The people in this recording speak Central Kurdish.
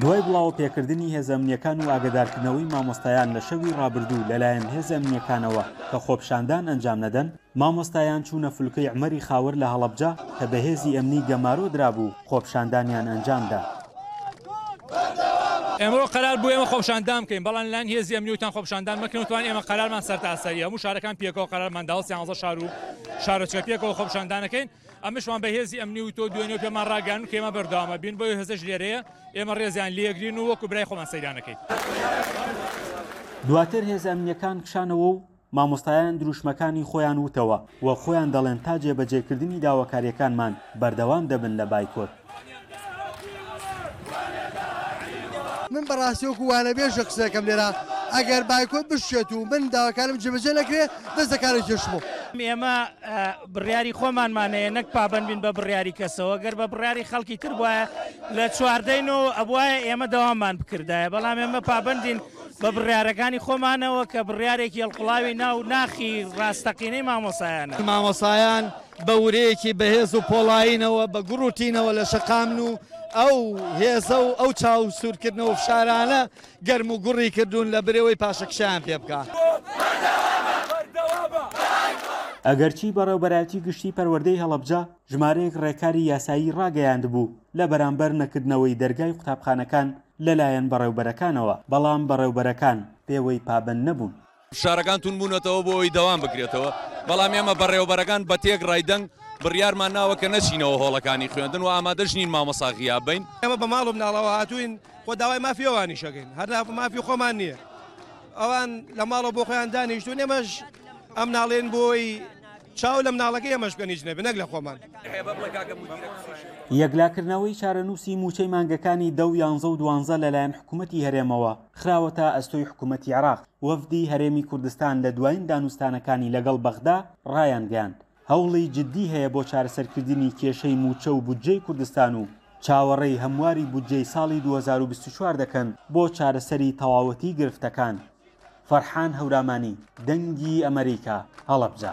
دوای بڵاوە پێکردنی هێزە ئەمنیەکان و ئاگدارکردنەوەی مامۆستایان لە شەوی ڕابردوو لەلایەن هێزە ئەمنیەکانەوە کە خۆپشاندان ئەنجام نەدەن مامۆستایان چوونە فلکەی عمەری خاوەر لە هەڵەبجە کە بە هێزی ئەمنی گەمارۆ درابوو خۆپشاندانیان ئەنجامدا. ئێمەوە قەرار بوو ئێمە خۆپشاندان بکەین بەڵام لەلایەن هێزی ئەمنی وتان خۆپشاندان مەکەن وتمان ئێمە قەرارمان سەرتاسەریە هەموو شارەکان پێکەوە قەرارمان داوە سیانزە شار و شارۆچکە پێکەوە خۆپشاندانەکەین ئەمەشمان بە هێزی ئەمنی و تۆ دوێنێ پێمان ڕاگەیاندن کە ئێمە بەردەوامە بین، بۆیە هێزەش لێرەیە، ئێمە ڕێزیان لێگرین و وەکو برای خۆمان سەیران ئەکەین. دواتر هێزە ئەمنییەکان کشانەوە و مامۆستایان دروشمەکانی خۆیان وتەوە و خۆیان دەڵێن تا جێبەجێکردنی داواکارییەکانمان بەردەوام دەبن لە بایکۆت. من بەڕاستی وەکو وانەبێژە قسەکەم لێرە ئەگەر بایکۆت بشێت و من داواکارم جێبەجێ نەکرێ دەست دەکارە کێشمەوە. ئێمە بڕیاری خۆمانمان هەیە نەک پابەند بین بە بڕیاری کەسەوە، گەر بە بڕیاری خەڵکی تر بوایە لە چواردە ی نۆوە ئەبوایە ئێمە دەواممان بکردایە، بەڵام ئێمە پابەندین بە بڕیارەکانی خۆمانەوە کە بڕیارێکی هەڵقوڵاوی ناو ناخی ڕاستەقینەی مامۆسایانە. مامۆسایان بە ورەیەکی بەهێز و پۆڵایینەوە بە گوڕ و تینەوە لە شەقامن و ئەو هێزە و ئەو چاو سوورکردنە و فشارانە گەرم و گوڕی کردوون لە برەوەی پاشەکشەیان پێ بکا. ئەگەرچی بەڕێوبەرایەتی گشتی پەروەردەی هەڵەبجە ژمارەیەک ڕێکاری یاسایی ڕاگەیاندبوو لە بەرامبەر نەکردنەوەی دەرگای قوتابخانەکان لە لایەن بەڕێوبەرەکانەوە، بەڵام بەڕێوبەرەکان پێوەی پابەند نەبوون. فشارەکان توند بوونەتەوە بۆ ئەوەی دەوام بکرێتەوە، بەڵام ئێمە بەڕێوەبەرەکان بە تێکڕای دەنگ بڕیارمان ناوە کە نەچینەوە هۆڵەکانی خوێندن و ئامادەش نین مامۆستا غیاب بین. ئێمە بە ماڵ و مناڵەوە هاتووین، خۆ داوای مافی ئەوانیش ئەکەین، هەر مافی خۆمان نییە. ئەوان لە ماڵەوە بۆ خۆیان دانیشتوون، ئێمەش ئەم ناڵێن بۆ ئەوەی چاو لە مناڵەکەی ئێمەش بکەن هیچ نەبێت، نەک لە خۆمان. یەکلاکردنەوەی چارەنووسی مووچەی مانگەکانی دە و یانزە و دوانزە لەلایەن حکوومەتی هەرێمەوە. خراوەتە ئەستۆی حکوومەتی عێراق. وەفدی هەرێمی کوردستان لە دوایین دانوستانەکانی لەگەڵ بەغدا ڕایانگەیاند، هەوڵی جددی هەیە بۆ چارەسەرکردنی کێشەی مووچە و بودجەی کوردستان و چاوەڕێی هەمواری بودجەی ساڵی دوو هەزار و بیست و چوار دەکەن بۆ چارەسەری تەواوەتی گرفتەکان. فەرحان هەورامانی، دەنگی ئەمەریکا، هەڵەبجە.